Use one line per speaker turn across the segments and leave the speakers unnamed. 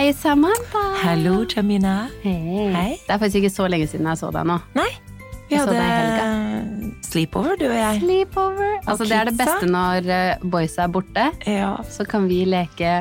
Hei, Samantha.
Hallo, Jamina.
Hei.
Hei.
Det er faktisk ikke så lenge siden jeg så deg nå.
Nei, vi
Jeg
hadde sleepover, du og jeg.
Sleepover. Altså, det er det beste når eh, boysa er borte.
Ja.
Så kan vi leke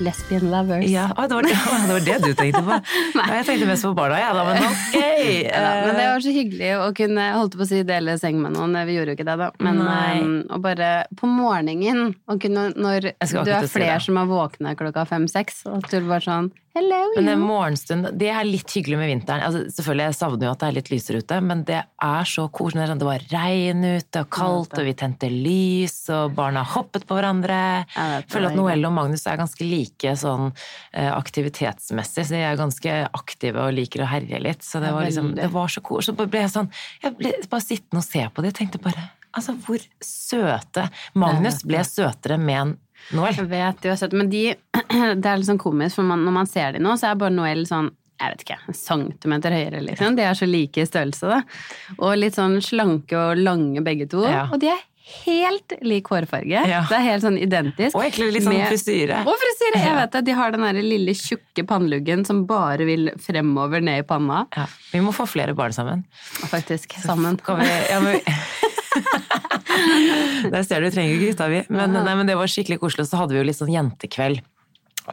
lesbian lovers.
Ja, ah, det, var det, det var det du tenkte på. Jeg tenkte mest på barna, ja, da, men ok.
Ja, da, men det var så hyggelig å kunne holdt på å si, dele seng med noen. Vi gjorde jo ikke det, da. Men um, å bare på morgenen å kunne, Når du er flere
si
som er våkne klokka fem-seks, og at du bare sånn Hello,
Men
you.
en morgenstund, det er litt hyggelig med vinteren. Altså, selvfølgelig, Jeg savner jo at det er litt lysere ute, men det er så koselig. Det var regn ute og kaldt, og vi tente lys, og barna hoppet på hverandre.
Jeg
føler at Noelle og Magnus er ganske like sånn eh, aktivitetsmessig, så de er ganske aktive og liker å herje litt. Så det var liksom, det var så koselig. Så ble jeg sånn, jeg ble bare sittende og se på det, jeg tenkte bare Altså, hvor søte Magnus ble søtere med en Noel.
Jeg vet, søte, men de Det er litt sånn komisk, for man, når man ser de nå, så er bare Noel sånn jeg vet ikke, en centimeter høyere, liksom. De er så like i størrelse, da. Og litt sånn slanke og lange begge to.
Ja.
Og de er helt lik hårfarge.
Ja.
Det er helt sånn identisk.
Og egentlig litt sånn
Med-
frisyre.
Og frisyre! Jeg vet det. De har den der lille, tjukke panneluggen som bare vil fremover ned i panna.
Ja, vi må få flere barn sammen.
Faktisk. Sammen.
Kan vi, ja, men, Der ser du, trenger ikke gutta, vi. Men, nei, men det var skikkelig koselig. Og så hadde vi jo litt sånn jentekveld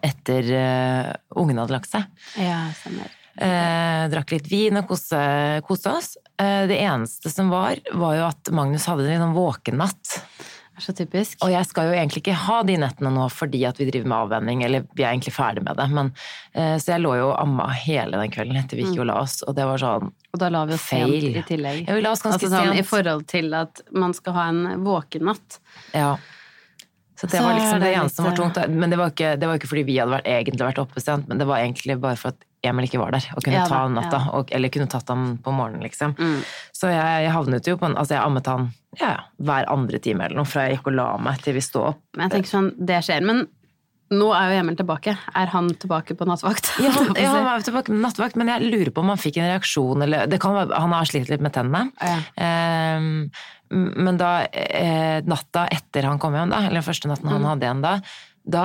etter uh, ungene hadde lagt seg.
Ja, stemmer.
Eh, drakk litt vin og koste, oss. Eh, det eneste som var, var jo at Magnus hadde en våken sånn våkennatt.
Det er så typisk.
Og jeg skal jo egentlig ikke ha de nettene nå fordi at vi driver med avvenning, eller vi er egentlig ferdig med det. Men, eh, så jeg lå jo og amma hele den kvelden etter vi gikk og la oss, og det var sånn
Og da la vi oss
Feil.
sent i tillegg.
Ja, vi la oss ganske
altså, sånn, I forhold til at man skal ha en våkenatt.
Ja. Så det
Så
var liksom
det
det eneste som var tungt. Men det var ikke, det var ikke fordi vi hadde vært, egentlig vært oppe sent, men det var egentlig bare for at Emil ikke var der og kunne
Ja
ta
han
natta.
ja.
Og, eller kunne tatt ham på morgenen, liksom.
Mm.
Så jeg, jeg havnet jo på en Altså, jeg ammet han ja, hver andre time eller noe, fra jeg gikk og la meg til vi sto opp.
Men jeg tenker sånn, det skjer. Men nå er jo Emil tilbake. Er han tilbake på nattvakt?
Ja, han, ja, han var tilbake på nattvakt, men jeg lurer på om han fikk en reaksjon, eller det kan Han har slitt litt med tennene.
Ja.
Um, men da, eh, natta etter han kom hjem, da, eller den første natten
Mm.
han hadde igjen da, da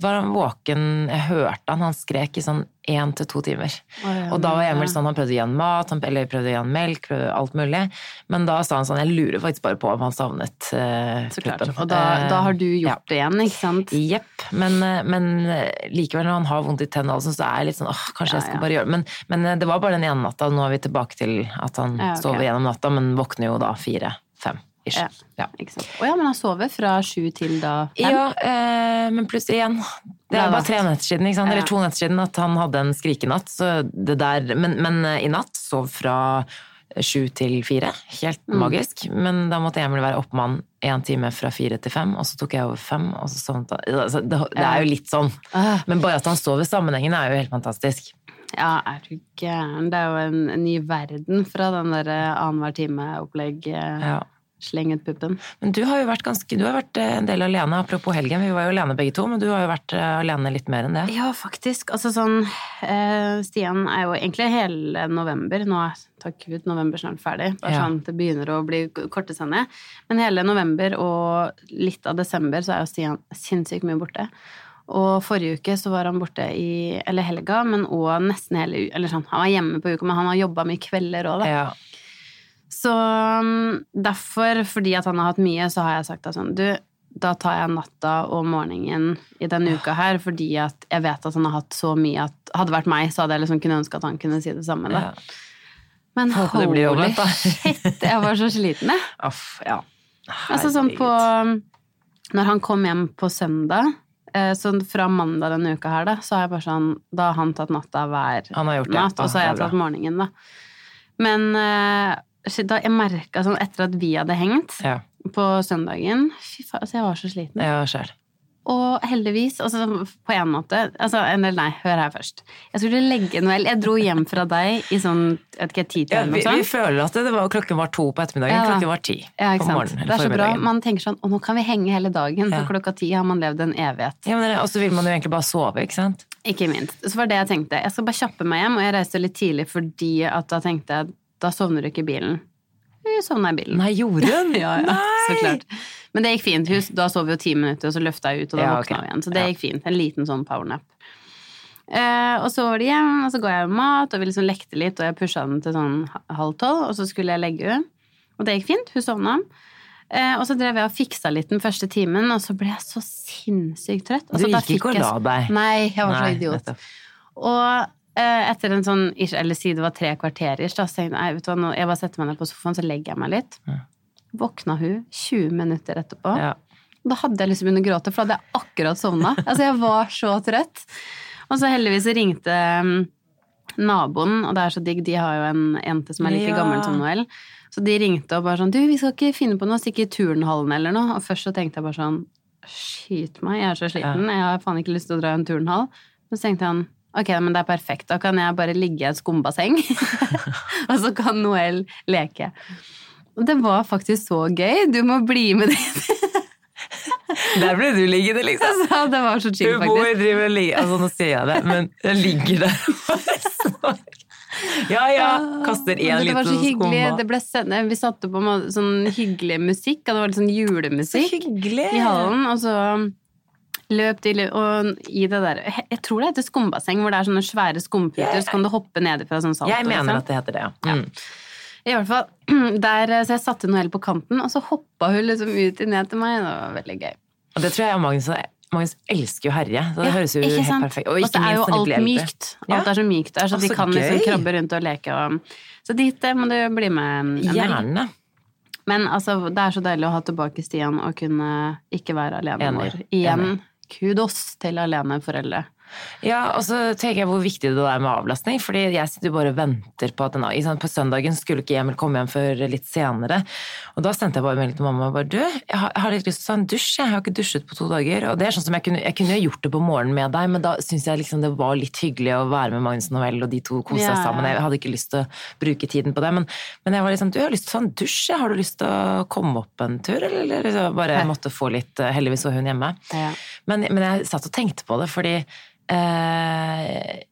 var han våken, jeg hørte han, han skrek i sånn én til to timer.
Ja,
og da var Emil sånn, han prøvde å gi han mat, han, eller prøvde å gi han melk, prøvde alt mulig. Men da sa han sånn, jeg lurer faktisk bare på om han savnet eh,
Så klart.
puppen.
Og da, da har du
Eh,
gjort
ja.
det igjen, ikke sant?
Jepp, men, men likevel når han har vondt i tennene, sånn, så er jeg litt sånn åh, kanskje jeg skal bare gjøre. Men, men det var bare den ene natta, nå er vi tilbake til at han
Ja, ok.
sover gjennom natta, men våkner jo da fire-fem. Ish.
Ja.
Ja.
Å ja, men han sover fra sju til da fem?
Ja, eh, men plutselig igjen. Det er bare tre netter siden?
Ja.
eller to netter siden at han hadde en skrikenatt. Så det der, men, men eh, i natt sov fra sju til fire. Helt
Mm.
magisk. Men da måtte Emil være oppmann én time fra fire til fem, og så tok jeg over fem, og så sovnet han. Altså, det, det er jo litt sånn.
Ah,
Men bare at han sover sammenhengende er jo helt fantastisk.
ja, er du gæren? Det er jo en, en ny verden fra den der annenhver time-opplegg. eh,
Ja.
Sleng ut puppen.
Men du har jo vært ganske, du har vært eh, en del alene, apropos helgen. Vi var jo alene begge to, men du har jo vært eh, alene litt mer enn det.
Ja, faktisk. Altså sånn eh, Stian er jo egentlig hele november Nå er takk Gud november snart ferdig. Bare
Ja.
sånn det begynner å bli kortesende. Men hele november og litt av desember så er jo Stian sinnssykt mye borte. Og forrige uke så var han borte i Eller helga, men òg nesten hele u- Eller sånn, han var hjemme på uka, men han har jobba mye kvelder òg, da.
Ja.
Så um, derfor, fordi at han har hatt mye, så har jeg sagt at sånn Du, da tar jeg natta og morgenen i denne uka her, fordi at jeg vet at han har hatt så mye at Hadde det vært meg, så hadde jeg liksom kunne ønske at han kunne si det samme, da.
Ja.
Men
Håper
holy shit, jeg var så sliten, jeg.
Aff, ja.
Altså sånn på Når han kom hjem på søndag, eh, så fra mandag denne uka her, da, så har jeg bare sånn Da har han tatt natta hver natt, og så har jeg tatt morgenen, da. Men eh, da jeg merka sånn etter at vi hadde hengt
Ja,
på søndagen Fy faen, altså jeg var så sliten.
ja.
Og heldigvis, altså på en måte altså, Eller nei, hør her først. Jeg skulle legge Noel Jeg dro hjem fra deg i sånn jeg vet ikke, ti til
Ja, vi,
noe
vi føler at det var, klokken var to på ettermiddagen,
Ja
klokken var ti
Ja,
på morgenen.
Det er så bra. Man tenker sånn Å, nå kan vi henge hele dagen. For klokka ti har man levd en evighet.
Ja, men Og så vil man jo egentlig bare sove, ikke sant?
Ikke minst. Så var det jeg tenkte. Jeg skal bare kjappe meg hjem, og jeg reiste litt tidlig fordi at da tenkte jeg da sovner du ikke i bilen. Hun sovna i bilen.
Nei, gjorde hun?
Ja, ja, så klart. Men det gikk fint. Hus, da sov vi jo ti minutter, og så løfta jeg ut, og da
Ja,
våkna hun igjen. Så det gikk fint. En liten sånn powernap. Uh, og så var det hjem, og så ga jeg med mat, og vi liksom lekte litt, og jeg pusha den til sånn halv tolv, og så skulle jeg legge henne. Og det gikk fint, hun sovna. Uh, og så drev jeg og fiksa litt den første timen, og så ble jeg så sinnssykt trøtt.
Du
Altså, da
gikk ikke og la deg.
Nei, jeg var så idiot.
nettopp.
Og eh, etter en sånn, ish, eller si det var tre kvarter ish, da, så jeg, nei, vet du hva, nå, jeg bare setter meg ned på sofaen, så legger jeg meg litt.
Ja.
Våkna hun 20 minutter etterpå.
Ja.
Da hadde jeg lyst til å begynne å gråte, for da hadde jeg akkurat sovna. Altså, jeg var så trøtt. Og så heldigvis ringte um, naboen, og det er så digg, de har jo en jente som er like
Ja.
gammel som Noel. Så de ringte og bare sånn Du, vi skal ikke finne på noe, stikke i turnhallen eller noe. Og først så tenkte jeg bare sånn Skyt meg, jeg er så sliten. Jeg har faen ikke lyst til å dra i en turnhall. Men så tenkte han Ok, men det er perfekt. Da kan jeg bare ligge i et skumbasseng, og så kan Noel leke. Og det var faktisk så gøy. Du må bli med dit.
Der ble du liggende, liksom.
Altså, det var så chill, faktisk.
driver og ligger Altså, nå sier jeg det, men jeg ligger der Ja, ja. Kaster én
Men det var så
liten
hyggelig.
skumma.
Det ble sendt, vi satte på sånn hyggelig musikk, og det var litt sånn
Så
julemusikk
hyggelig.
i hallen. Og så løp til og i det der Jeg tror det heter skumbasseng, hvor det er sånne svære skumputer, så kan du hoppe ned fra sånn salto.
Jeg mener
liksom.
at det heter det, ja. Mm.
I hvert fall, der, Så jeg satte Noel på kanten, og så hoppa hun liksom ut i ned til meg. Det var veldig gøy.
Og det tror jeg Magnus Magnus elsker jo herje, så det
Ja,
høres jo helt
sant?
perfekt Og
så er jo alt mykt. Alt er så mykt der, så
Å,
de
så
kan liksom krabbe rundt og leke. Og... Så dit eh, må du bli med.
Gjerne.
Men altså, det er så deilig å ha tilbake Stian og kunne ikke være alenemor.
Enig.
Igjen, kudos til aleneforeldre.
Ja, og så tenker jeg hvor viktig det er med avlastning, fordi jeg sitter jo bare og venter på at den, sant, På søndagen skulle ikke Emil komme hjem før litt senere, og da sendte jeg bare melding til mamma og bare Du, jeg har, jeg har litt lyst til å ta en dusj, jeg har ikke dusjet på to dager. Og det er sånn som jeg kunne, jeg kunne gjort det på morgenen med deg, men da syns jeg liksom det var litt hyggelig å være med Magnus Novell, og de to kose seg sammen. Jeg hadde ikke lyst til å bruke tiden på det, men, men jeg var liksom Du, jeg har lyst til å ta en dusj, har du lyst til å komme opp en tur, eller? eller bare måtte få litt Heldigvis var hun hjemme.
Ja.
Men, men jeg satt og tenkte på det, fordi eh,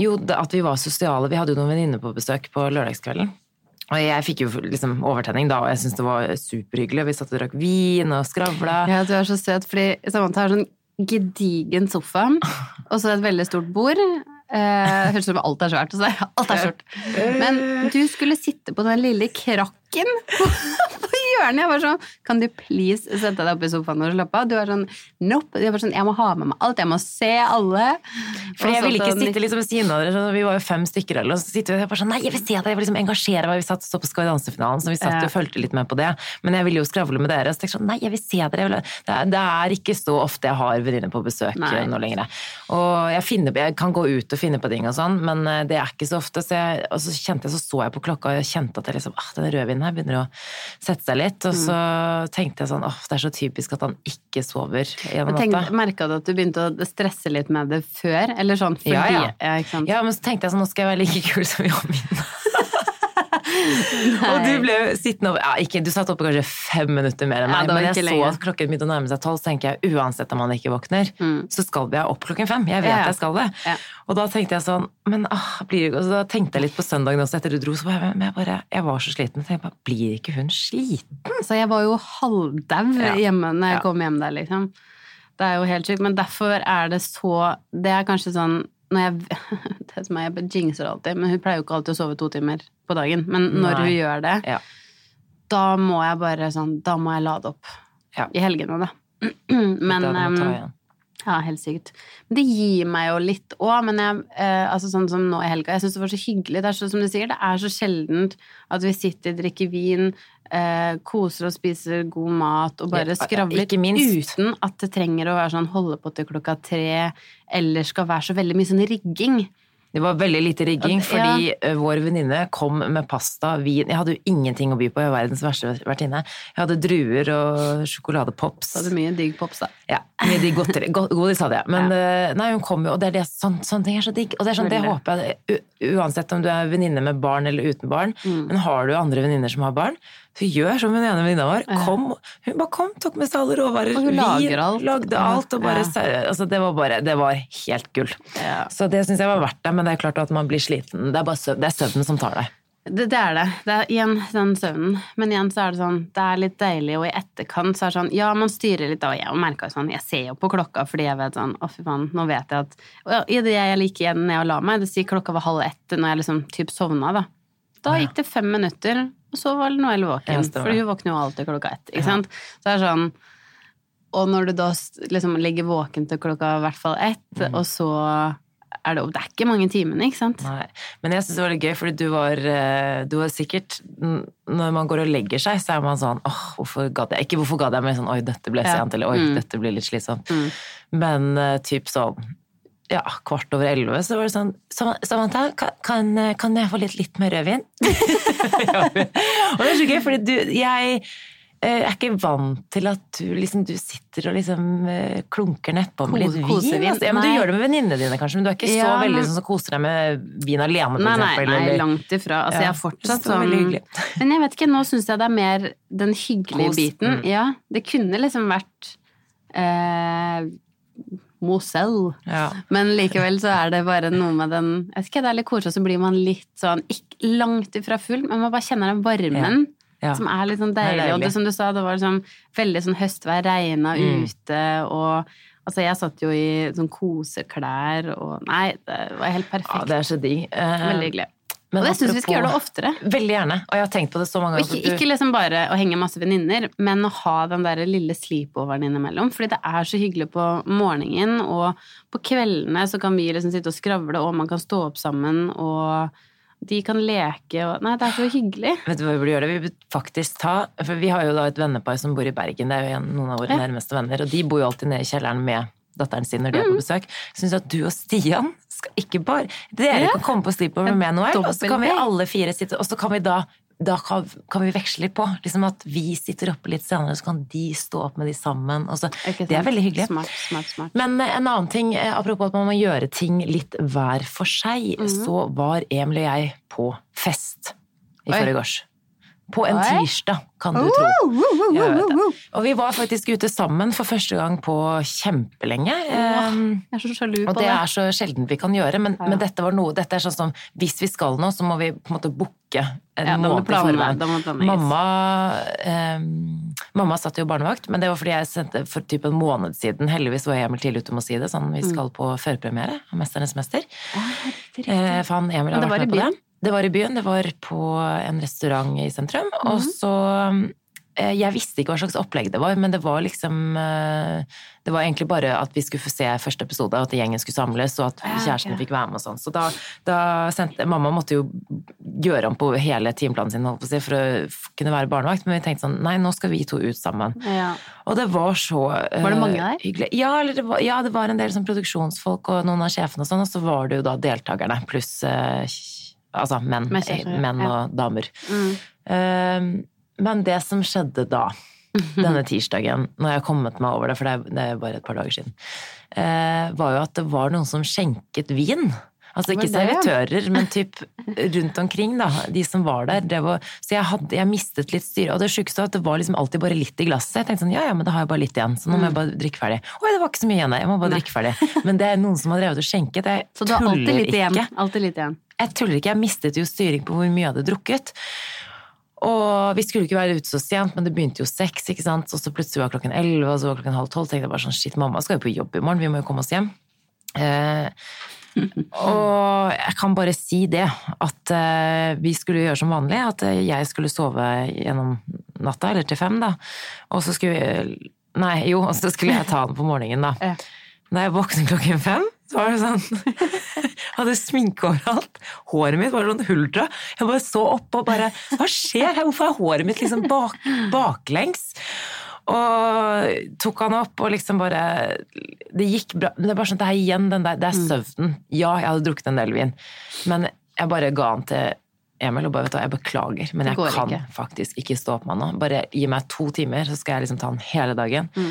Jo, at vi var sosiale. Vi hadde jo noen venninner på besøk på lørdagskvelden. Og jeg fikk jo liksom overtenning da, og jeg syntes det var superhyggelig. Vi satt og drakk vin og skravla.
Ja, du er så søt, fordi Samantha har sånn gedigen sofa, og så et veldig stort bord. Eh, Høres ut som alt er svært. Alt er stort. Men du skulle sitte på den lille krakken på, på hjørnet. Jeg var sånn Kan du please sette deg opp i sofaen og slappe av? Du er sånn Nope. Jeg var sånn Jeg må ha med meg alt. Jeg må se alle.
For jeg ville ikke
sånn-
sitte liksom ved siden av dere, så vi var jo fem stykker eller og så sitter vi jeg bare sånn, nei, jeg vil se deg, jeg vil liksom engasjere meg, vi satt og så på Skal vi danse-finalen, så vi satt og fulgte litt med på det, men jeg ville jo skravle med dere, så tenkte jeg sånn, nei, jeg vil se dere, vil... det, er, det er ikke så ofte jeg har venninner på besøk
Nei.
eh, nå lenger. Og jeg, finner, jeg kan gå ut og finne på ting og sånn, men eh, det er ikke så ofte, så jeg, og så kjente jeg, så så jeg på klokka, og jeg kjente at jeg liksom, ah, den rødvinen her begynner å sette seg litt, og så tenkte jeg sånn, åh, det er så typisk at han ikke sover gjennom natta.
Merka du at du begynte å stresse litt med det før? Eller sånn fordi
Ja, ja.
sant?
Ja, men så tenkte jeg sånn, nå skal jeg være like kul som Jamina. og du ble sittende over, ja, ikke, du satt oppe kanskje fem minutter mer enn meg,
Ja,
men jeg så
lenge.
at klokken begynte å nærme seg tolv, så tenker jeg uansett om han ikke våkner,
Mm.
så skal jeg opp klokken fem. Jeg vet
Ja,
jeg skal det. Og da tenkte jeg sånn, men ah, blir, og så da tenkte jeg litt på søndagen også etter du dro, så bare, jeg, bare, jeg var så sliten, så jeg bare, blir ikke hun sliten?
Så jeg var jo halvdau hjemme når jeg kom hjem der, liksom. Det er jo helt sykt. Men derfor er det så Det er kanskje sånn når jeg, Det som er, jeg jinxer alltid, men hun pleier jo ikke alltid å sove to timer på dagen. Men når
Nei.
hun gjør det,
Ja.
da må jeg bare sånn Da må jeg lade opp.
Ja.
I helgene, da. Men Ja, helt sykt. Men det gir meg jo litt òg, men jeg, eh, altså sånn som nå i helga, jeg syns det var så hyggelig. Det er så, som du sier, det er så sjeldent at vi sitter, drikker vin, eh, koser og spiser god mat og bare skravler uten at det trenger å være sånn holde på til klokka tre, eller skal være så veldig mye sånn rigging.
Det var veldig lite rigging, fordi ja. vår venninne kom med pasta, vin Jeg hadde jo ingenting å by på, jeg var verdens verste vertinne. Jeg hadde druer og sjokoladepops.
Hadde mye digg pops, da.
Ja, mye digg godteri. Go- Godis hadde jeg. Men ja. nei, hun kom jo, og det er det, sånn, sånne ting er så digg. Og det er sånn, det håper jeg, uansett om du er venninne med barn eller uten barn,
Mm.
men har du andre venninner som har barn, så gjør som hun ene venninna vår. Kom, hun bare kom, tok med seg alle råvarer.
Og hun lager alt.
Lagde alt, og bare,
Ja.
altså, det var bare, det var helt gull.
Ja.
Så det syns jeg var verdt det, men det er klart at man blir sliten. Det er bare søv, det er søvnen som tar deg.
Det, det er det. Det er igjen den søvnen. Men igjen så er det sånn, det er litt deilig, og i etterkant så er det sånn Ja, man styrer litt, da, og jeg merka sånn Jeg ser jo på klokka fordi jeg vet sånn Å, fy faen, nå vet jeg at Og i det jeg liker igjen når jeg la meg, det sier klokka var halv ett når jeg liksom typ sovna, da. Da gikk det fem minutter, og så var Noelle våken. for hun våkner jo alltid klokka ett, ikke
Ja.
sant. Så det er sånn Og når du da liksom ligger våken til klokka i hvert fall ett,
Mm.
og så er det Det er ikke mange timene, ikke sant?
Nei. Men jeg syns det var litt gøy, fordi du var, eh, du var sikkert Når man går og legger seg, så er man sånn åh, hvorfor gadd jeg Ikke hvorfor gadd jeg, men sånn oi, dette ble
Ja.
sent, eller oi,
Mm.
dette blir litt slitsomt.
Mm.
Men eh, typ sånn ja, kvart over elleve, så var det sånn "Sam- Samantha, kan, kan, eh, jeg få litt, litt mer rødvin? Ja, og det er så gøy, fordi du Jeg jeg er ikke vant til at du liksom du sitter og liksom eh, klunker nedpå med litt vin. Altså. Ja, men du gjør det med venninnene dine, kanskje, men du er ikke så
Ja,
veldig sånn som koser deg med vin alene, for
Nei, nei,
eksempel.
nei,
eller-
langt ifra. Altså,
Ja,
jeg er fortsatt sånn. Men jeg vet ikke, nå syns jeg det er mer den hyggelige
Kos,
biten.
mm.
Ja, det kunne liksom vært eh, Moselle.
Ja.
Men likevel så er det bare noe med den Jeg vet ikke, det er litt koselig, så blir man litt sånn ikke langt ifra full, men man bare kjenner den varmen.
Ja.
Som er litt sånn
er
deilig. Og det som du sa, det var liksom veldig sånn høstvær, regna
Mm.
ute, og Altså, jeg satt jo i sånn koseklær og Nei, det var helt perfekt.
ja, det er så digg. Eh,
Veldig hyggelig.
Men
Og det syns vi skal gjøre det oftere.
Veldig gjerne. Og jeg har tenkt på det så mange ganger.
ikke,
du-
ikke liksom bare å henge masse venninner, men å ha den der lille sleepoveren innimellom. Fordi det er så hyggelig på morgenen, og på kveldene så kan vi liksom sitte og skravle, og man kan stå opp sammen, og de kan leke og Nei, det er så hyggelig.
Vet du hva vi burde gjøre? Vi burde faktisk ta For vi har jo da et vennepar som bor i Bergen, det er jo en, noen av våre
Ja.
nærmeste venner, og de bor jo alltid nede i kjelleren med datteren sin når de er
Mm.
på besøk. Syns at du og Stian skal ikke bare Dere
Ja.
kan komme på sleepover med Noel, og så kan vi alle fire sitte Og så kan vi da da kan, kan vi veksle litt på. Liksom At vi sitter oppe litt senere, så kan de stå opp med de sammen. Og så, det er veldig hyggelig.
Smart, smart, smart.
Men eh, en annen ting, eh, apropos at man må gjøre ting litt hver for seg,
Mhm.
så var Emil og jeg på fest i forgårs. På en tirsdag, kan du tro. Og vi var faktisk ute sammen for første gang på kjempelenge.
Jeg er så sjalu på
det Og
det.
er så sjelden vi kan gjøre, men, men dette var noe Dette er sånn som hvis vi skal nå, så må vi på en måte booke en
Ja,
måned forveien. Mamma, eh, mamma satt jo barnevakt, men det var fordi jeg sendte for typ en måned siden. Heldigvis var Emil tidlig ute med å si det, sånn vi
Mm.
skal på førpremiere av 'Mesternes mester'.
Ja.
Eh, for han Emil har vært med på det. Det var i byen, det var på en restaurant i sentrum.
Mhm.
Og så eh, Jeg visste ikke hva slags opplegg det var, men det var liksom eh, Det var egentlig bare at vi skulle få se første episode, at gjengen skulle samles, og at
kjæresten
fikk være med og sånn. Så da, da sendte Mamma måtte jo gjøre om på hele timeplanen sin holdt på å si, for å kunne være barnevakt, men vi tenkte sånn Nei, nå skal vi to ut sammen.
Ja.
Og det var så eh,
Var det mange der?
hyggelig. Ja, eller det var, ja, det var en del sånn produksjonsfolk og noen av sjefene og sånn, og så var det jo da deltakerne pluss altså menn, menn og damer.
Mm.
Eh, men det som skjedde da, denne tirsdagen, når jeg har kommet meg over det, for det er, bare et par dager siden, eh, var jo at det var noen som skjenket vin. Altså ikke servitører, men typ rundt omkring, da. De som var der. Det var, så jeg, hadde, jeg mistet litt styre. Og det sjukeste var at det var liksom alltid bare litt i glasset. Jeg tenkte sånn, ja ja, men da har jeg bare litt igjen, så nå må jeg bare drikke ferdig. Oi, det var ikke så mye igjen, jeg må bare
Mm.
Drikke ferdig. Men det er noen som har drevet og skjenket. Jeg
Så du har alltid litt igjen. Alltid litt igjen.
Jeg tuller ikke, jeg mistet jo styring på hvor mye jeg hadde drukket. Og vi skulle ikke være ute så sent, men det begynte jo seks, ikke sant. Og så plutselig var klokken elleve, og så var klokken halv tolv. tenkte jeg bare sånn, shit, mamma skal jo på jobb i morgen, vi må jo komme oss hjem. Eh, og jeg kan bare si det, at eh, vi skulle gjøre som vanlig, at jeg skulle sove gjennom natta, eller til fem, da. Og så skulle vi Nei, jo, og så skulle jeg ta den på morgenen, da. Da jeg våknet klokken fem, så var det sånn hadde sminke overalt. Håret mitt var sånn huldra. Jeg bare så opp og bare Hva skjer her? Hvorfor er håret mitt liksom bak, baklengs? Og tok han opp og liksom bare Det gikk bra. Men det er bare sånn, det er igjen den der Det er søvnen. Ja, jeg hadde drukket en del vin, men jeg bare ga han til Emil og bare vet du jeg beklager, men jeg kan
ikke.
faktisk ikke stå opp med han nå. Bare gi meg to timer, så skal jeg liksom ta han hele dagen.
Mm.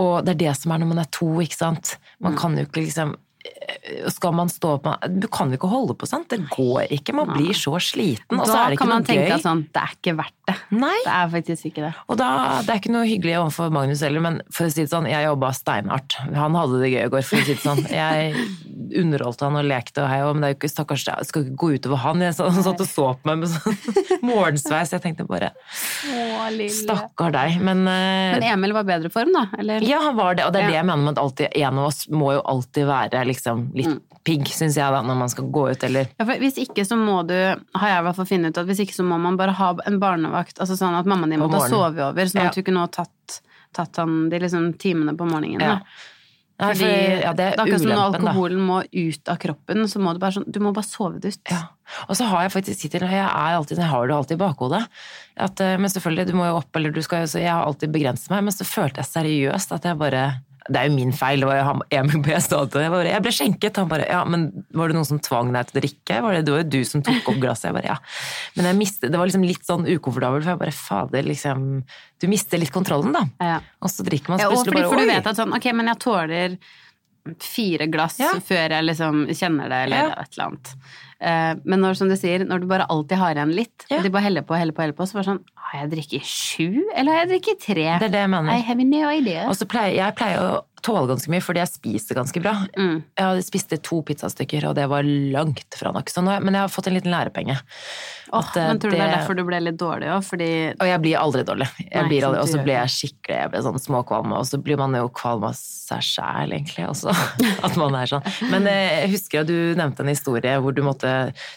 Og det er det som er når man er to, ikke sant. Man kan jo ikke liksom skal man stå på Du kan jo ikke holde på sånt. Det går ikke. Man blir så sliten. Og så er det
kan
ikke
man
noe
tenke
gøy.
at sånn, det er ikke verdt det.
Nei.
Det er faktisk ikke det.
Og da, det er ikke noe hyggelig overfor Magnus heller, men for å si det sånn, jeg jobba steinhardt. Han hadde det gøy i går, for å si det sånn. Jeg underholdt han og lekte og hei, og, men det er jo ikke stakkars, det skal ikke gå utover han. Jeg satt og så på meg med sånn morgensveis. Jeg tenkte bare
Å, lille.
stakkar deg. Men, eh,
Men Emil var bedre form, da? Eller?
ja, han var det, og det er det jeg mener med at alltid, en av oss må jo alltid være liksom litt
Mm.
pigg, syns jeg, da, når man skal gå ut, eller
Ja, for hvis ikke så må du, har jeg i hvert fall funnet ut at hvis ikke så må man bare ha en barnevakt, altså sånn at mammaen din måtte ha sovet over, sånn
Ja.
at du kunne ha tatt, tatt han de liksom timene på morgenen.
Ja.
da.
Nei, for, ja, det er
akkurat som når
alkoholen da.
må ut av kroppen, så må du bare sånn, du må bare sove det ut.
Ja. Og så har jeg faktisk sitter, jeg, er alltid, jeg har det alltid i bakhodet. At, eh, men selvfølgelig, du må jo opp, eller du skal jo så Jeg har alltid begrenset meg, men så følte jeg seriøst at jeg bare Det er jo min feil. Det var Emil B. sa. Jeg, jeg ble skjenket. Han bare Ja, men var det noen som tvang deg til å drikke? Var det, det var jo du som tok opp glasset. Jeg bare ja. Men jeg mistet, det var liksom litt sånn ukomfortabelt, for jeg bare fader, liksom Du mister litt kontrollen, da.
Ja.
Og så drikker man så plutselig bare
for du vet at sånn, ok, men jeg tåler fire glass
Ja.
før jeg liksom kjenner det, eller
Ja.
et eller annet. Eh, men når, som du sier, når du bare alltid har igjen litt,
Ja.
og de bare heller på, heller på, heller på, så bare sånn, har jeg drukket sju, eller har jeg drukket tre?
Det er det jeg mener.
I have no idea.
Og så pleier jeg pleier å tåle ganske mye, fordi jeg spiser ganske bra.
Mm.
Jeg spiste to pizzastykker, og det var langt fra nok. Nå, men jeg har fått en liten lærepenge. Oh,
men tror du det er derfor du ble litt dårlig òg? Fordi
Og jeg blir aldri dårlig. Og så blir jeg skikkelig jeg blir sånn småkvalm, og så blir man jo kvalm av seg sjæl, egentlig. Også. At man er sånn. Men eh, jeg husker at du nevnte en historie hvor du måtte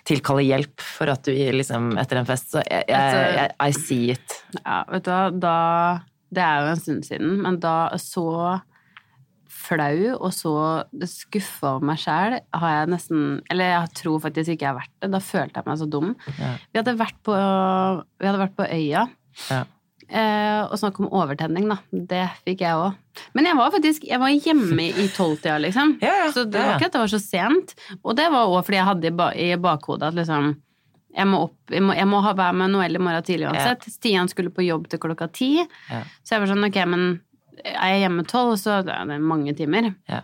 tilkalle hjelp for at du liksom etter en fest. Så jeg, jeg, jeg I see it.
Ja, vet du hva, da Det er jo en stund siden, men da så flau og så skuffa over meg sjæl har jeg nesten Eller jeg tror faktisk ikke jeg har vært det. Da følte jeg meg så dum.
Ja.
Vi hadde vært på, vi hadde vært på øya.
Ja.
Eh, og snakk om overtenning, da. Det fikk jeg òg. Men jeg var faktisk jeg var hjemme i tolvtida, liksom.
Ja, ja,
Så det var ikke at det var så sent. Og det var òg fordi jeg hadde i, bakhodet at liksom jeg må, opp, jeg må, jeg må ha være med Noel i morgen tidlig uansett. Stian skulle på jobb til klokka ti.
Ja.
Så jeg var sånn, ok, men er jeg hjemme tolv, så det er det mange timer.
Ja.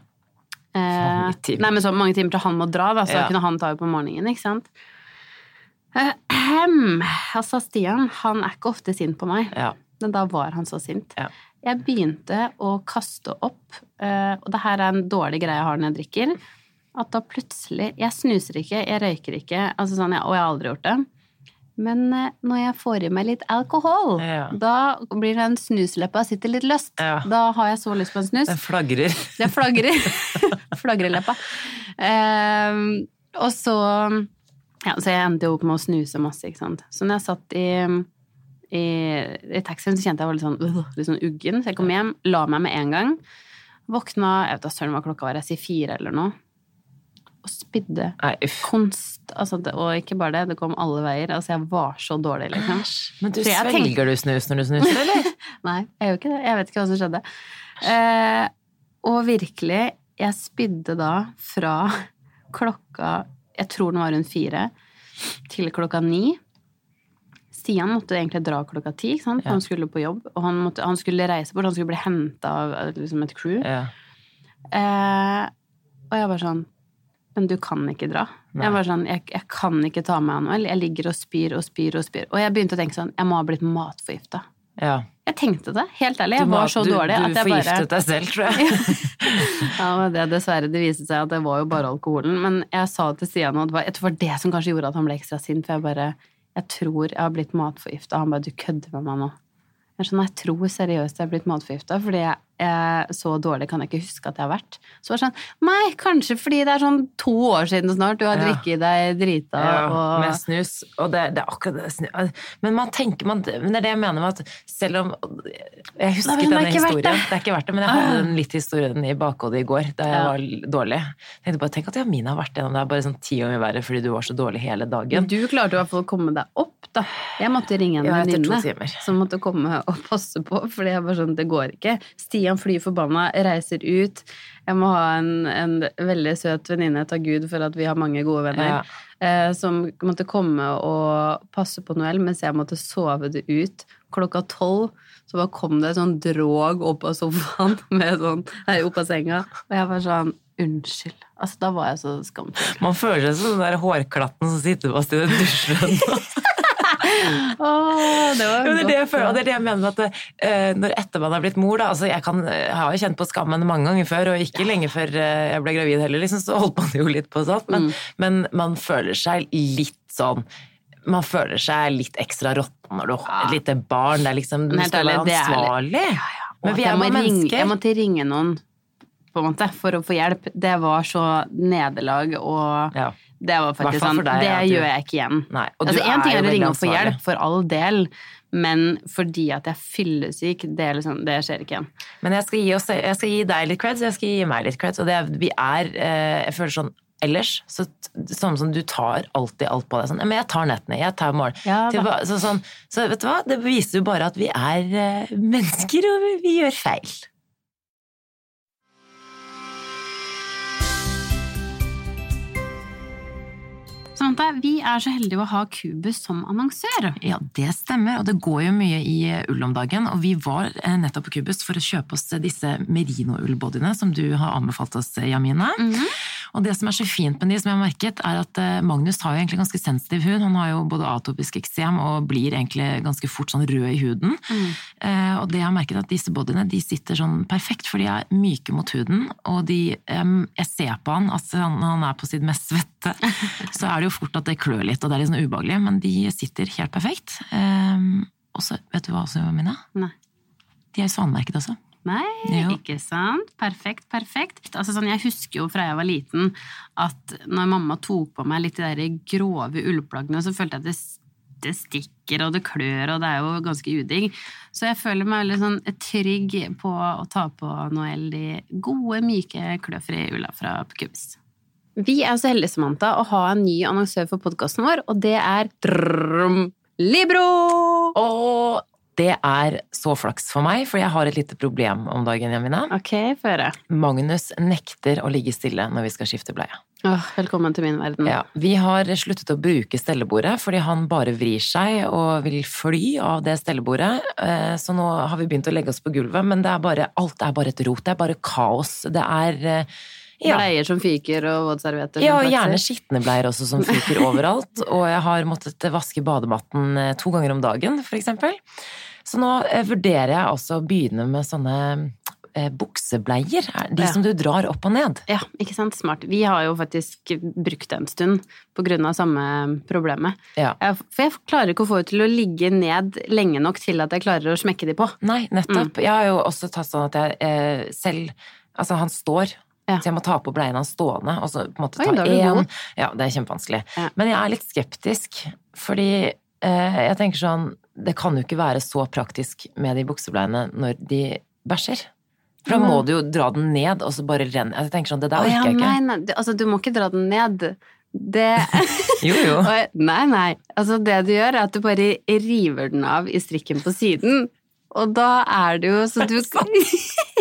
Eh. Nei, men så mange timer til han må dra, da, så
Ja.
kunne han ta det på morgenen, ikke sant? Eh, hem. Altså, Stian, han er ikke ofte sint på meg,
Ja.
men da var han så sint.
Ja.
Jeg begynte å kaste opp, eh, og det her er en dårlig greie jeg har når jeg drikker, at da plutselig Jeg snuser ikke, jeg røyker ikke, altså sånn, og jeg har aldri gjort det. Men eh, når jeg får i meg litt alkohol,
Ja.
da blir den snusleppa sitter litt løst.
Ja.
Da har jeg så lyst på en snus.
Den flagrer.
Det flagrer. Flagreleppa. Ehm, og så Ja, så jeg endte jo opp med å snuse masse, ikke sant. Så når jeg satt i, i, i taxien, så kjente jeg var litt sånn, øh, litt sånn uggen. Så jeg kom hjem, la meg med en gang. Våkna Jeg vet da søren hva klokka var, jeg sier fire eller noe. Og spydde
Nei, uff.
konst... Altså, det, og ikke bare det, det kom alle veier. Altså, jeg var så dårlig, liksom.
Men du svelger tenker... du snus når du snuser, eller?
Nei, jeg gjør ikke det. Jeg vet ikke hva som skjedde. Eh, og virkelig, jeg spydde da fra klokka Jeg tror den var rundt fire, til klokka ni. Stian måtte egentlig dra klokka ti, ikke sant?
Ja.
han skulle på jobb. Og han, måtte, han skulle reise bort, han skulle bli henta av liksom et crew.
Ja.
Eh, og jeg var sånn Men du kan ikke dra.
Nei.
Jeg var sånn, jeg, jeg kan ikke ta med Anuel. Jeg ligger og spyr og spyr og spyr. Og jeg begynte å tenke sånn Jeg må ha blitt matforgifta.
ja.
Jeg tenkte det, helt ærlig. Jeg
må-
var så
du,
dårlig
Du
at jeg bare Du
forgiftet deg selv, tror jeg.
Ja, men det dessverre. Det viste seg at det var jo bare alkoholen. Men jeg sa til Stian, og det var, det var det som kanskje gjorde at han ble ekstra sint, for jeg bare Jeg tror jeg har blitt matforgifta. Han bare Du kødder med meg nå. Jeg skjønner, jeg tror seriøst jeg har blitt matforgifta, fordi jeg, så dårlig kan jeg ikke huske at jeg har vært. Så var det sånn Nei, kanskje fordi det er sånn to år siden snart du har
Ja.
drukket deg drita
Ja,
og
med snus. Og det, det er akkurat det snu. Men man tenker man, Men det er det jeg mener med at selv om Jeg husker
Nei,
denne historien.
det.
Det er ikke verdt det, men jeg hadde den litt historien i bakhodet i går da jeg
Ja.
var dårlig. Jeg tenkte bare, Tenk at Jamina har vært gjennom det bare sånn ti ganger verre fordi du var så dårlig hele dagen.
Du klarte i hvert fall å komme deg opp, da. Jeg måtte ringe en venninne som måtte komme og passe på, fordi jeg var sånn, det går ikke. Stian flyr forbanna, reiser ut. Jeg må ha en, en veldig søt venninne, takk Gud for at vi har mange gode venner,
Ja.
eh, som måtte komme og passe på Noel, mens jeg måtte sove det ut. Klokka tolv så bare kom det et sånn drog opp av sofaen med sånn, her opp av senga, og jeg var sånn, unnskyld. Altså, da var jeg så skamfull.
Man føler seg som den der hårklatten som sitter fast i den dusjen.
Åh, det var
det er det jeg føler, og det er det jeg mener med at uh, når etter man har blitt mor, da altså jeg, kan, jeg har jo kjent på skammen mange ganger før, og ikke lenge før eh, jeg ble gravid heller, liksom, så holdt man jo litt på sånn, men,
Mm.
men man føler seg litt sånn man føler seg litt ekstra råtten når du har et lite barn. Det er liksom, du skal være ansvarlig.
Ja,
ja.
Men
vi er bare mennesker.
Jeg måtte ringe noen på en måte, for å få hjelp. Det var så nederlag, og
Ja.
Det var faktisk sånn
deg,
Det
du-
gjør jeg ikke igjen.
Nei,
Altså, en ting
er
å ringe opp få hjelp, for all del, men fordi at jeg er fyllesyk, det, er liksom, det skjer ikke igjen.
Men jeg skal, gi oss, jeg skal gi deg litt creds, jeg skal gi meg litt creds. Og det vi er eh, Jeg føler sånn ellers så Sånn som du tar alltid alt på deg. Sånn, men jeg tar nettene, jeg tar morgen.
Ja,
så, sånn, så vet du hva, det viser jo bare at vi er eh, mennesker, og vi, vi gjør feil.
Samantha, vi er så heldige å ha Cubus som annonsør.
Ja, det stemmer, og det går jo mye i ull om dagen. Og vi var eh, nettopp på Cubus for å kjøpe oss disse merino-ullbodyene som du har anbefalt oss, Jamina. Og det som er så fint med de, som jeg har merket, er at eh, Magnus har jo egentlig ganske sensitiv hud. Han har jo både atopisk eksem og blir egentlig ganske fort sånn rød i huden. Eh, og det jeg har merket er at disse bodyene de sitter sånn perfekt, for de er myke mot huden. Og de, eh, jeg ser på han, altså han, når han er på sitt mest svette, så er det jo fort at det klør litt, og det er litt sånn ubehagelig, men de sitter helt perfekt. Eh, og så, vet du hva også, Mina?
Nei.
De er svanemerket også.
Nei,
Ja.
ikke sant? Perfekt, perfekt. Altså, sånn, jeg husker jo fra jeg var liten at når mamma tok på meg litt de der grove ullplaggene, så følte jeg at det, det stikker og det klør, og det er jo ganske udigg. Så jeg føler meg veldig sånn trygg på å ta på Noel de gode, myke, kløfri ulla fra Pukubis. Vi er så heldige, Samantha, å ha en ny annonsør for podkasten vår, og det er drrrrm, Libro!
Og det er så flaks for meg, for jeg har et lite problem om dagen, Jamina.
Ok, få høre.
Magnus nekter å ligge stille når vi skal skifte bleie.
Åh, velkommen til min verden.
Ja, vi har sluttet å bruke stellebordet fordi han bare vrir seg og vil fly av det stellebordet. Eh, Så nå har vi begynt å legge oss på gulvet, men det er bare, alt er bare et rot. Det er bare kaos. Det er eh, ja.
Bleier som fyker og våtservietter
Ja, og gjerne skitne bleier også som fyker overalt. Og jeg har måttet vaske badematten eh, to ganger om dagen, for eksempel. Så nå eh, vurderer jeg altså å begynne med sånne eh, buksebleier. er De
Ja.
som du drar opp og ned.
Ja, ikke sant? Smart. Vi har jo faktisk brukt det en stund på grunn av samme problemet.
Ja.
Jeg, for jeg klarer ikke å få det til å ligge ned lenge nok til at jeg klarer å smekke de på.
Nei, nettopp.
Mm.
Jeg har jo også tatt sånn at jeg eh, selv Altså, han står.
Ja.
Så jeg må ta på bleien hans stående, og så på en måte ta
er
én. Ja, det er kjempevanskelig. Men jeg er litt skeptisk, fordi eh, jeg tenker sånn Det kan jo ikke være så praktisk med de buksebleiene når de bæsjer. For da må du jo dra den ned, og så bare renne. Jeg tenker sånn, det der orker jeg ikke.
nei, nei, du- altså du må ikke dra den ned. Det
Jo, jo.
Nei, nei. Altså det du gjør, er at du bare river den av i strikken på siden. Og da er det jo så du.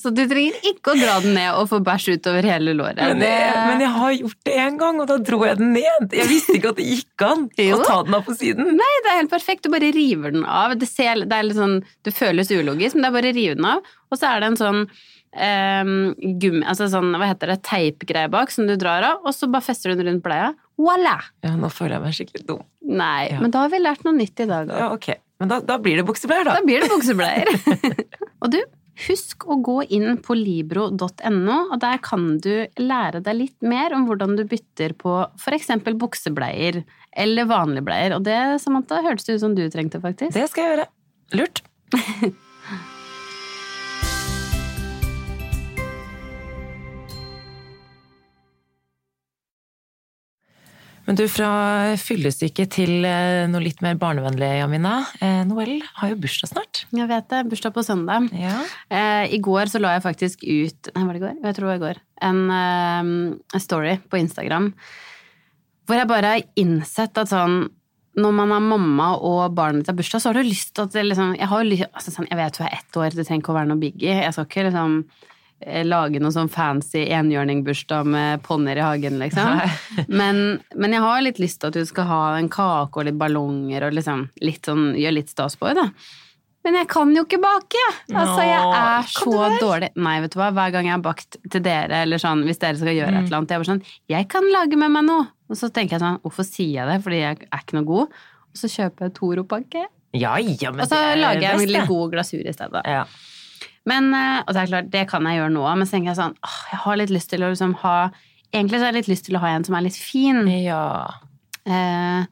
Så du trenger ikke å dra den ned og få bæsj utover hele låret.
Men jeg, men jeg har gjort det en gang, og da dro jeg den ned. Jeg visste ikke at det gikk an å ta den av på siden.
Nei, det er helt perfekt. Du bare river den av. Det, ser, det, sånn, det føles ulogisk, men det er bare å rive den av. Og så er det en sånn um, gummi, altså sånn, hva heter det, teipgreie bak som du drar av, og så bare fester du den rundt bleia. Voilà!
Ja, nå føler jeg meg skikkelig dum.
Nei,
Ja.
men da har vi lært noe nytt i dag òg.
Ja, ok. Men da, da blir det buksebleier, da.
Da blir det buksebleier. og du, husk å gå inn på libro.no, og der kan du lære deg litt mer om hvordan du bytter på f.eks. buksebleier eller vanlige bleier. Og det, Samantha, hørtes det ut som du trengte, faktisk.
Det skal jeg gjøre. Lurt. Men du, fra fyllesyke til eh, noe litt mer barnevennlig, Jamina. Eh, Noel har jo bursdag snart.
Jeg vet det. Bursdag på søndag.
Ja.
Eh, I går så la jeg faktisk ut Nei, var det i går? Jeg tror det var i går. En, eh, story på Instagram hvor jeg bare har innsett at sånn når man er mamma og barnet ditt har bursdag, så har du lyst til at liksom Jeg, har lyst, altså sånn, jeg vet du er ett år, det trenger ikke å være noe biggie. Jeg skal ikke liksom lage noe sånn fancy enhjørningbursdag med ponnier i hagen, liksom. Men, men jeg har litt lyst til at du skal ha en kake og litt ballonger og liksom litt sånn, gjøre litt stas på det. Men jeg kan jo ikke bake! Altså, jeg er så dårlig. Nei, vet du hva, hver gang jeg har bakt til dere, eller sånn, hvis dere skal gjøre
Mm.
et eller annet, jeg er bare sånn Jeg kan lage med meg noe! Og så tenker jeg sånn, hvorfor sier jeg det? Fordi jeg er ikke noe god. og så kjøper jeg Toro-pakke.
Ja, ja,
Og så
er
lager jeg en litt god glasur i stedet.
Ja.
Men, eh, og det er klart, det kan jeg gjøre nå, men så tenker jeg sånn, åh, jeg har litt lyst til å liksom ha Egentlig så har jeg litt lyst til å ha en som er litt fin.
ja.
Eh,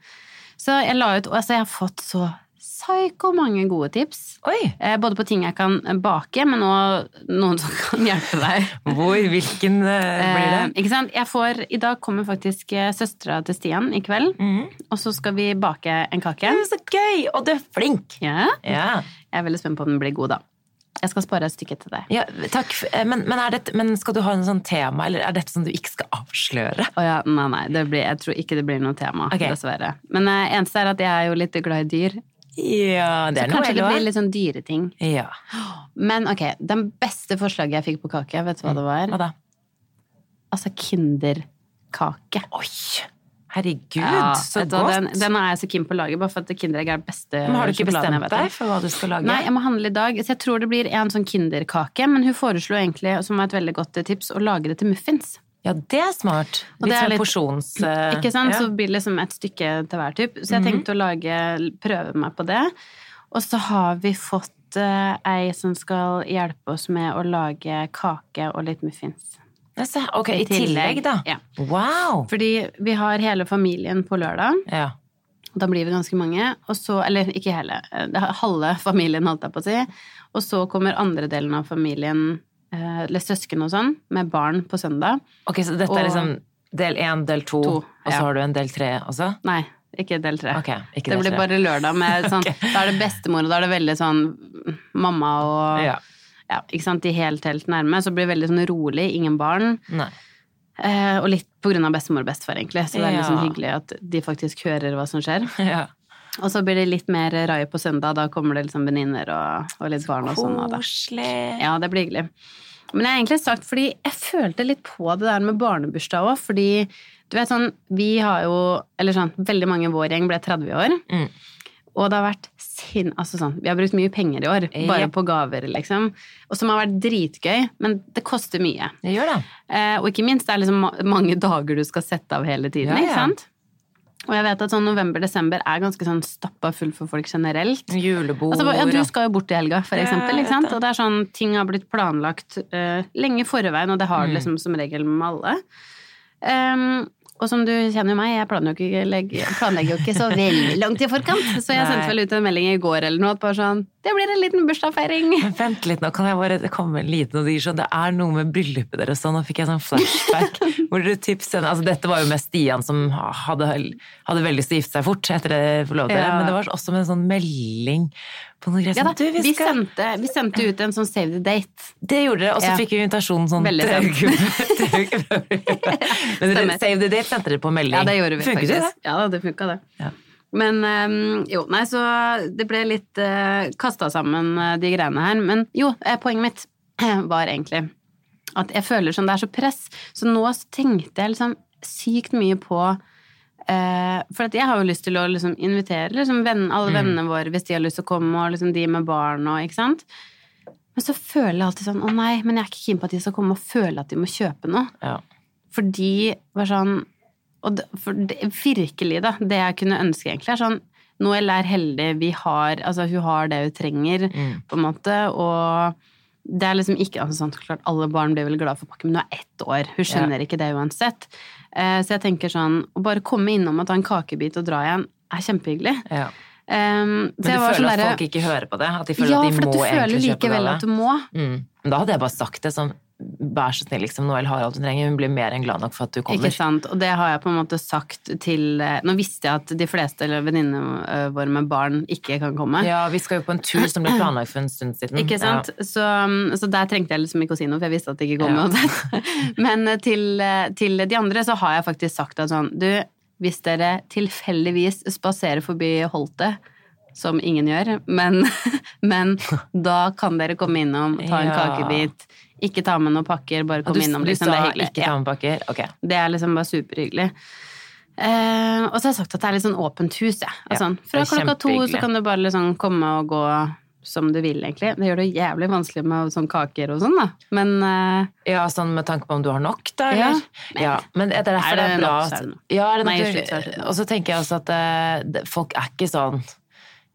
så jeg la ut Altså, jeg har fått så psyko mange gode tips. Eh, både på ting jeg kan bake, men òg noen som kan hjelpe deg.
Hvor, hvilken eh, blir det?
Eh, ikke sant? Jeg får, I dag kommer faktisk søstera til Stian i kveld,
Mm.
og så skal vi bake en kake.
Det er så gøy! Og du er flink!
Ja,
Ja.
jeg er veldig spent på om den blir god, da. Jeg skal spare et stykke til deg.
ja takk. eh, Men, men, det, men skal du ha en sånn tema, eller er dette som du ikke skal avsløre?
Oh ja, nei, nei, det blir, jeg tror ikke det blir noe tema,
okay.
dessverre. Men eh, eneste er at jeg er jo litt glad i dyr.
Ja, det
Så
er noe
kanskje det blir litt sånn dyreting.
Ja.
Men ok, den beste forslaget jeg fikk på kake, vet du hva det var?
Hva da?
Altså kinderkake.
Oi! Herregud,
Ja,
så
godt! du! Den, den er jeg så keen på å lage, bare for at Kinderegg er det beste
men har du ikke bestemt deg for hva du skal lage?
Nei, jeg må handle i dag. Så jeg tror det blir en sånn Kinderkake. Men hun foreslo egentlig, som var et veldig godt tips, å lage det til muffins.
Ja, det er smart. Litt
det er
sånn
litt-
porsjons... eh,
Ikke sant?
Ja.
Så blir det liksom et stykke til hver type. Så jeg
Mhm.
tenkte å lage, prøve meg på det. Og så har vi fått eh, ei som skal hjelpe oss med å lage kake og litt muffins.
Ok, i tillegg, da.
Ja.
Wow!
Fordi vi har hele familien på lørdag.
Ja.
Da blir vi ganske mange. Og så, eller ikke hele, det halve familien, holdt jeg på å si. Og så kommer andre delen av familien, eh, eller søsken og sånn, med barn på søndag.
Ok, så dette
Og-
er liksom del én, del to,
To,
og så har du en del tre også?
Nei, ikke del tre.
Ok, ikke
det
del
blir
tre.
bare lørdag med sånn
okay.
Da er det bestemor, og da er det veldig sånn mamma og
Ja.
Ja, ikke sant, de helt, helt nærme. Så blir det veldig sånn rolig, ingen barn.
Nei.
Eh, og litt på grunn av bestemor og bestefar, egentlig. Så det er litt
Ja.
sånn hyggelig at de faktisk hører hva som skjer.
Ja.
Og så blir det litt mer rai på søndag. Da kommer det liksom venninner og, og litt barn og sånn.
Koselig.
Ja, det blir hyggelig. Men jeg har egentlig sagt, fordi jeg følte litt på det der med barnebursdag òg, fordi du vet sånn, vi har jo Eller sånn, veldig mange i vår gjeng ble 30 år.
Mm.
Og det har vært sin... Altså sånn, vi har brukt mye penger i år, bare på gaver, liksom. Og som har vært dritgøy, men det koster mye.
Det gjør det.
Eh, og ikke minst, det er liksom mange dager du skal sette av hele tiden,
Ja, ja.
ikke sant? Og jeg vet at sånn november-desember er ganske sånn stappa full for folk generelt.
Julebord
Altså, ja, du skal jo bort i helga, for eksempel. Ikke sant?
det.
Og det er sånn, ting har blitt planlagt uh, lenge i forveien, og det har det
Mm.
liksom som regel med alle. Ehm, og som du kjenner jo meg, jeg planlegger jo ikke, så veldig langt i forkant. Så jeg sendte vel ut en melding i går eller noe, at bare sånn Det blir en liten bursdagsfeiring.
Men vent litt nå, kan jeg bare komme kommer en liten og sånn, det er noe med bryllupet deres sånn, nå fikk jeg sånn flashback. hvor dere tipset, altså Dette var jo med Stian som hadde, hadde veldig lyst til å gifte seg fort etter det forlovet
Ja.
men det var også med en sånn melding på noe greier
Ja da,
du,
vi,
vi skal
sendte, vi sendte ut en sånn save the date.
Det gjorde dere, og så
Ja.
fikk vi invitasjonen sånn
Veldig sent.
Men dere, Save the date sendte dere på melding.
Ja, det gjorde vi
Funket det?
Ja det funka, det.
Ja.
Men ehm, jo, nei, så det ble litt uh, kasta sammen, eh, de greiene her. Men jo, eh, poenget mitt var egentlig at jeg føler som det er så press. Så nå tenkte jeg liksom sykt mye på eh, For jeg har jo lyst til å liksom invitere liksom venn, alle
Mm.
vennene våre hvis de har lyst til å komme, og liksom de med barn og ikke sant. Men så føler jeg alltid sånn Å nei, men jeg er ikke keen på at de skal komme og føle at de må kjøpe noe.
Ja.
Fordi var sånn Og det, det, virkelig, da, det jeg kunne ønske egentlig, er sånn Noel er heldig, vi har Altså, hun har det hun trenger,
Mm.
på en måte, og det er liksom ikke altså, sånn, klart Alle barn blir vel glad for pakke, men hun er ett år. Hun skjønner ikke det uansett. Eh, så jeg tenker sånn Å bare komme innom og ta en kakebit og dra igjen, er kjempehyggelig.
Ja.
Um,
Men du føler
sånn
at
der,
folk ikke hører på det? At de føler
Ja,
at de må
egentlig kjøpe det?
Ja, for
du
føler likevel
at du må.
Mm. Men da hadde jeg bare sagt det sånn Vær så snill, liksom. Noel har alt hun trenger. Hun blir mer enn glad nok for at du kommer.
Ikke sant, og det har jeg på en måte sagt til eh, Nå visste jeg at de fleste eller venninnene eh, våre med barn ikke kan komme.
Ja, vi skal jo på en tur som ble planlagt for en stund siden.
Ikke sant? Så, så der trengte jeg liksom ikke å si noe, for jeg visste at det ikke kom
Ja.
Men eh, til, til de andre så har jeg faktisk sagt at sånn Du, hvis dere tilfeldigvis spaserer forbi Holtet, som ingen gjør, men, men da kan dere komme innom, ta en
Ja.
kakebit. Ikke ta med noen pakker, bare komme
du,
innom.
du
Liksom,
sa
det er hyggelig.
ikke ta med pakker? Ok.
Det er liksom bare superhyggelig. Eh, og så har jeg sagt at det er litt sånn åpent hus.
Ja,
Altså,
det
fra klokka to så kan du bare liksom komme og gå som du vil, egentlig. Det gjør det jævlig vanskelig med sånn kaker og sånn, da. Men eh,
Ja, sånn med tanke på om du har nok, da, eller? Ja. Men er det er derfor
Er
det
det
er bra at. Ja, er det
Nei.
Og så tenker jeg også at eh, folk er ikke sånn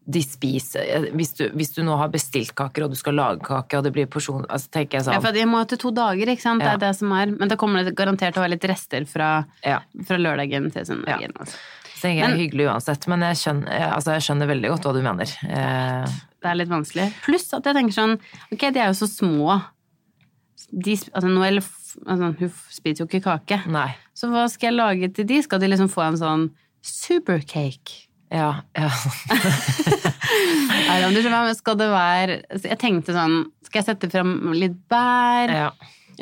de spiser eh, hvis du, hvis du nå har bestilt kaker, og du skal lage kake, og det blir porsjon altså tenker jeg sånn.
ja, for jeg må til to dager, ikke sant. Det er det som er. Men da kommer det garantert til å være litt rester fra,
ja.
fra lørdagen til søndagen. Altså.
Så tenker er
Men-
hyggelig uansett, men jeg skjønner, altså jeg skjønner veldig godt hva du mener. Eh,
Det er litt vanskelig. Pluss at jeg tenker sånn Ok, de er jo så små. De, altså, Noelle altså, hun spiser jo ikke kake.
nei.
Så hva skal jeg lage til de? Skal de liksom få en sånn supercake?
Ja, ja.
Skal det være Jeg tenkte sånn Skal jeg sette fram litt bær?
ja.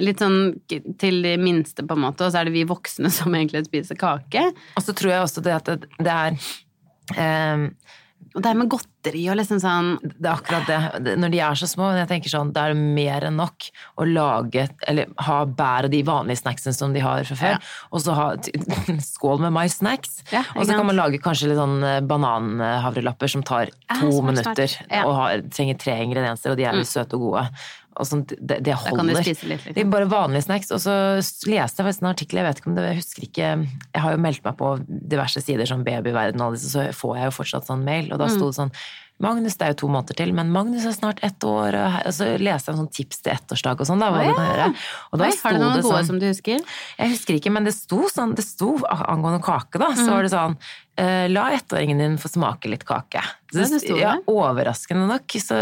Litt sånn til de minste, på en måte, og så er det vi voksne som egentlig spiser kake.
Og så tror jeg også det at det, det er eh,
Og det er med godteri og liksom sånn
Det er akkurat det. Det- Når de er så små, jeg tenker sånn, da er det mer enn nok å lage, eller ha bær og de vanlige snacksene som de har fra før,
Ja.
og så ha skål med my snacks.
Ja,
og så kan man lage kanskje litt sånn eh, bananhavrelapper som tar to
ja,
minutter.
Mm.
og har, trenger tre ingredienser, og de er jo søte og gode. Sånt, det, det holder.
litt,
Det
liksom.
er bare vanlige snacks. Og så leste jeg faktisk en artikkel, jeg vet ikke om det, jeg husker ikke Jeg har jo meldt meg på diverse sider som Babyverden og alle disse, så får jeg jo fortsatt sånn mail, og da
Mm.
sto det sånn Magnus, det er jo to måneder til, men Magnus er snart ett år, og så leste jeg en sånn tips til ettårsdag og sånn, da, kan
ja.
Og da
Oi, har du noen
det
gode
sånn
som du husker?
jeg husker ikke, men det sto sånn, det sto angående kake, da. Så var det sånn eh, La ettåringen din få smake litt kake.
Ja, det sto
ja,
det.
overraskende nok. Så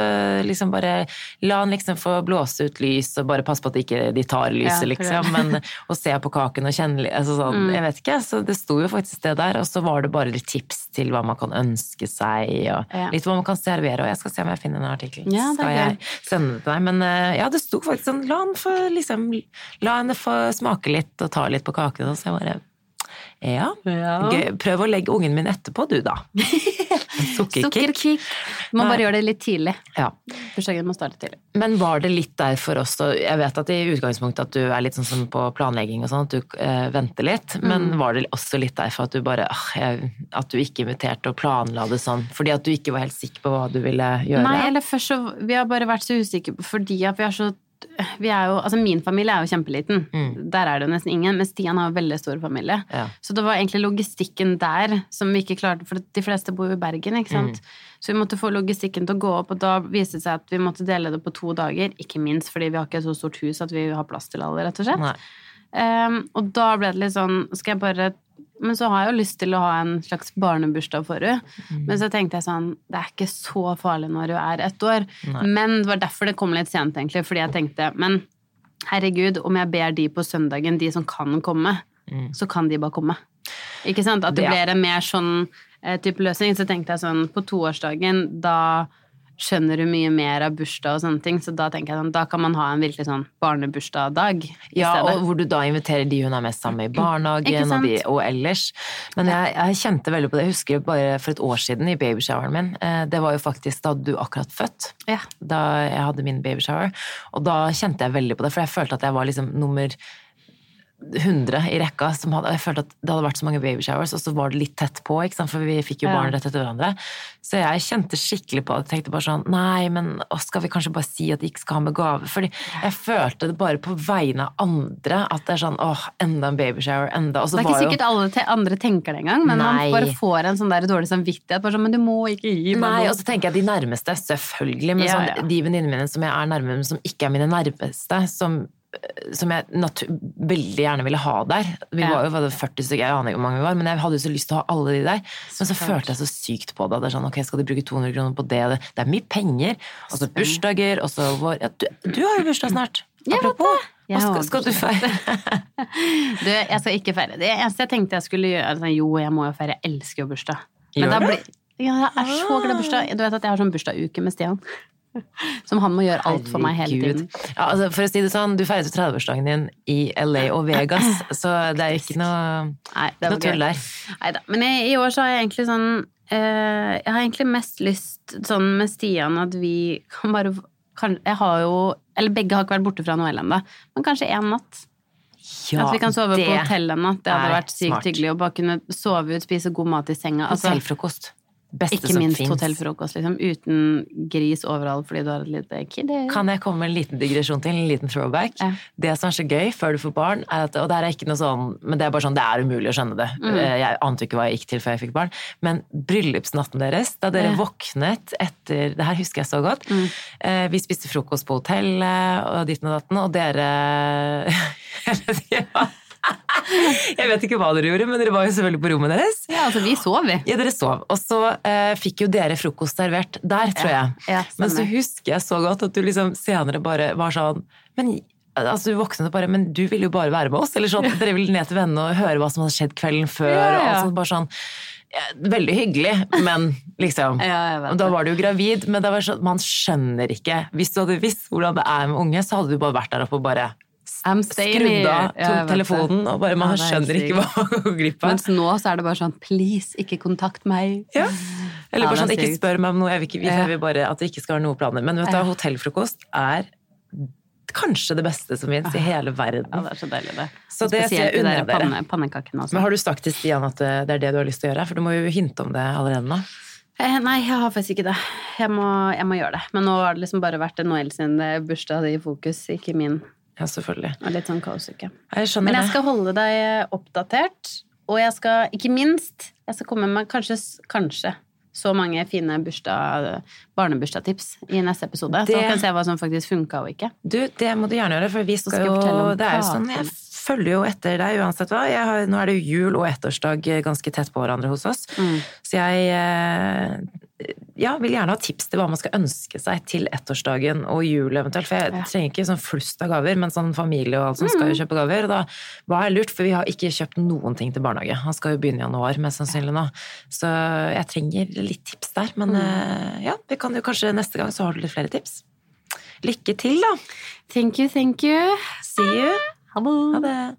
liksom bare La han liksom få blåse ut lys, og bare passe på at ikke de tar lyset,
Ja,
liksom. Men å se på kaken og kjenne altså sånn, Jeg vet ikke. Så det sto jo faktisk det der. Og så var det bare litt tips til hva man kan ønske seg, og
Ja.
litt hva man kan servere. Og jeg skal se om jeg finner en artikkel.
Ja,
skal jeg sende det til deg. Men eh, ja, det sto faktisk sånn La få liksom La henne få smake litt og ta litt på kakene. Og så jeg bare ja. ja. Prøv å legge ungen min etterpå, du, da. Sukkerkick.
Sukkerkick. Må bare gjøre det litt tidlig.
Ja.
Bursdagen må starte tidlig.
Men var det litt der for oss da? Jeg vet at i utgangspunktet at du er litt sånn som på planlegging og sånn, at du eh, venter litt. Men
Mm.
var det også litt der for at du bare ah, jeg, At du ikke inviterte og planla det sånn fordi at du ikke var helt sikker på hva du ville gjøre?
Nei, eller først så Vi har bare vært så usikre fordi at vi er så jo, altså Min familie er jo kjempeliten.
Mm.
Der er det jo nesten ingen. Men Stian har jo veldig stor familie.
Ja.
Så det var egentlig logistikken der som vi ikke klarte, for de fleste bor jo i Bergen, ikke sant.
Mm.
Så vi måtte få logistikken til å gå opp, og da viste det seg at vi måtte dele det på to dager. Ikke minst fordi vi har ikke et så stort hus at vi har plass til alle, rett og slett. Ehm, og da ble det litt sånn Skal jeg bare Men så har jeg jo lyst til å ha en slags barnebursdag for henne.
Mm.
Men så tenkte jeg sånn Det er ikke så farlig når hun er ett år.
Nei.
Men det var derfor det kom litt sent, egentlig. Fordi jeg tenkte Men herregud, om jeg ber de på søndagen, de som kan komme,
Mm.
så kan de bare komme. Ikke sant? At det blir en mer sånn eh, type løsning. Så tenkte jeg sånn På toårsdagen, da skjønner du mye mer av bursdag og sånne ting, så da tenker jeg sånn, da kan man ha en virkelig sånn barnebursdag-dag
Ja,
stedet.
og hvor du da inviterer de hun er mest sammen med i barnehagen, og, de, og ellers. Men jeg, jeg kjente veldig på det. Jeg husker bare for et år siden i babyshoweren min. Eh, Det var jo faktisk da du akkurat født.
Ja.
Da jeg hadde min babyshower. Og da kjente jeg veldig på det, for jeg følte at jeg var liksom nummer 100 i rekka. Som hadde, jeg følte at det hadde vært så mange babyshowers, og så var det litt tett på, for vi fikk jo barn rett etter hverandre. Så jeg kjente skikkelig på det. Jeg tenkte bare sånn Nei, men skal vi kanskje bare si at de ikke skal ha med gave? Fordi jeg følte det bare på vegne av andre at det er sånn åh, enda en babyshower, enda. Og så
Det er ikke
var jo
sikkert alle andre tenker det engang, men
Nei.
man bare får en sånn der dårlig samvittighet. Bare sånn, men du må ikke gi meg
Nei, og så tenker jeg de nærmeste, selvfølgelig. Men
Ja,
sånn,
ja.
de venninnene mine som jeg er nærme, men som ikke er mine nærmeste, som, som jeg veldig gjerne ville ha der. Vi
Ja.
var jo var det 40 stykker, jeg aner ikke hvor mange vi var, men jeg hadde jo så lyst til å ha alle de der. Men så
klart.
følte jeg så sykt på det. Det er sånn, ok, skal de bruke 200 kroner på det? Det er mye penger. Og så bursdager, og så vår ja, du, du har jo bursdag snart. Apropos.
Jeg
Hva skal, skal du feire?
Du, jeg skal ikke feire. Det eneste jeg tenkte jeg skulle gjøre altså, Jo, jeg må jo feire. Jeg elsker jo bursdag. Men
Gjør
da blir Ja, jeg er så glad i bursdag. Du vet at jeg har sånn bursdagsuke med Stian. Som han må gjøre alt for meg hele tiden.
Ja, altså, for å si det sånn, du feiret 30-årsdagen din i LA og Vegas, så det er ikke noe,
Nei, det
noe tull
der.
der.
Neida. Men i, i år så har jeg egentlig sånn eh, Jeg har egentlig mest lyst sånn med Stian at vi kan bare kan, Jeg har jo Eller begge har ikke vært borte fra Noel ennå, men kanskje én natt.
Ja,
at vi kan sove på hotell en natt. Det hadde vært sykt
smart.
hyggelig. å bare kunne sove ut, spise god mat i senga. Altså,
Hotellfrokost. Beste
Ikke minst hotellfrokost, liksom. Uten gris overalt fordi du har et lite kid.
Kan jeg komme med en liten digresjon til? En liten throwback?
Ja.
Det som er så gøy før du får barn, er at, og det er ikke noe sånn, men det er bare sånn, det er umulig å skjønne det.
Mm.
Eh, Jeg ante ikke hva jeg gikk til før jeg fikk barn. Men bryllupsnatten deres, da dere
Ja.
våknet etter Det her husker jeg så godt.
Mm.
Eh, Vi spiste frokost på hotellet og ditten og datten, og dere Jeg vet ikke hva dere gjorde, men dere var jo selvfølgelig på rommet deres.
Ja, altså, vi sov, vi.
Ja, dere sov. Og så eh, fikk jo dere frokost servert der, tror jeg.
Ja,
Men så husker jeg så godt at du liksom senere bare var sånn Men altså, du våknet bare Men du ville jo bare være med oss. Eller sånn, Dere ville ned til vennene og høre hva som hadde skjedd kvelden før.
Ja,
Og
ja.
alt sånt, bare sånn ja, Veldig hyggelig, men liksom og Da var du jo gravid, men det var sånn, man skjønner ikke Hvis du hadde visst hvordan det er med unge, så hadde du bare vært der oppe og bare skrudd av,
Ja,
telefonen, og bare man
Ja, er
skjønner ikke hva man går glipp av.
Mens nå så er det bare sånn please, ikke kontakt meg.
Ja. Eller bare sånn, ikke spør meg om noe, jeg vil, ikke, jeg vil bare at det ikke skal være noen planer. Men vet du, hotellfrokost er kanskje det beste som fins i hele verden.
Ja, det er så deilig, det.
Så det
Spesielt
jeg unner dere.
panne.
Men har du sagt til Stian at det det er det du har lyst til å gjøre? For du må jo hinte om det allerede nå.
Eh, Nei, jeg har faktisk ikke det. Jeg må, jeg må gjøre det. Men nå har det liksom bare vært Noel sin eh, bursdag i fokus, ikke min.
Ja, selvfølgelig.
Og litt sånn kaosuke.
Jeg skjønner det.
Men jeg skal holde deg oppdatert, og jeg skal, ikke minst, jeg skal komme med kanskje, kanskje så mange fine bursdag, barnebursdagstips i neste episode.
Det-
så kan se hva som faktisk funka og ikke.
Du, det må du gjerne gjøre, for vi skal,
skal
jo
fortelle om
Det er jo sånn, jeg følger jo etter deg uansett hva. Jeg har, nå er det jo jul og ettårsdag ganske tett på hverandre hos oss.
Mm.
Så jeg eh, ja, vil gjerne ha tips til hva man skal ønske seg til ettårsdagen og jul eventuelt. For jeg trenger ikke sånn flust av gaver, men sånn familie og alt som skal
Mm.
jo kjøpe gaver. Og da hva er lurt, for vi har ikke kjøpt noen ting til barnehage. Han skal jo begynne i januar, mest sannsynlig nå. Så jeg trenger litt tips der. Men
Mm.
eh, ja, vi kan jo kanskje neste gang så har du litt flere tips. Lykke til, da!
Thank you, thank you.
See you!
Ha det.
Ha det!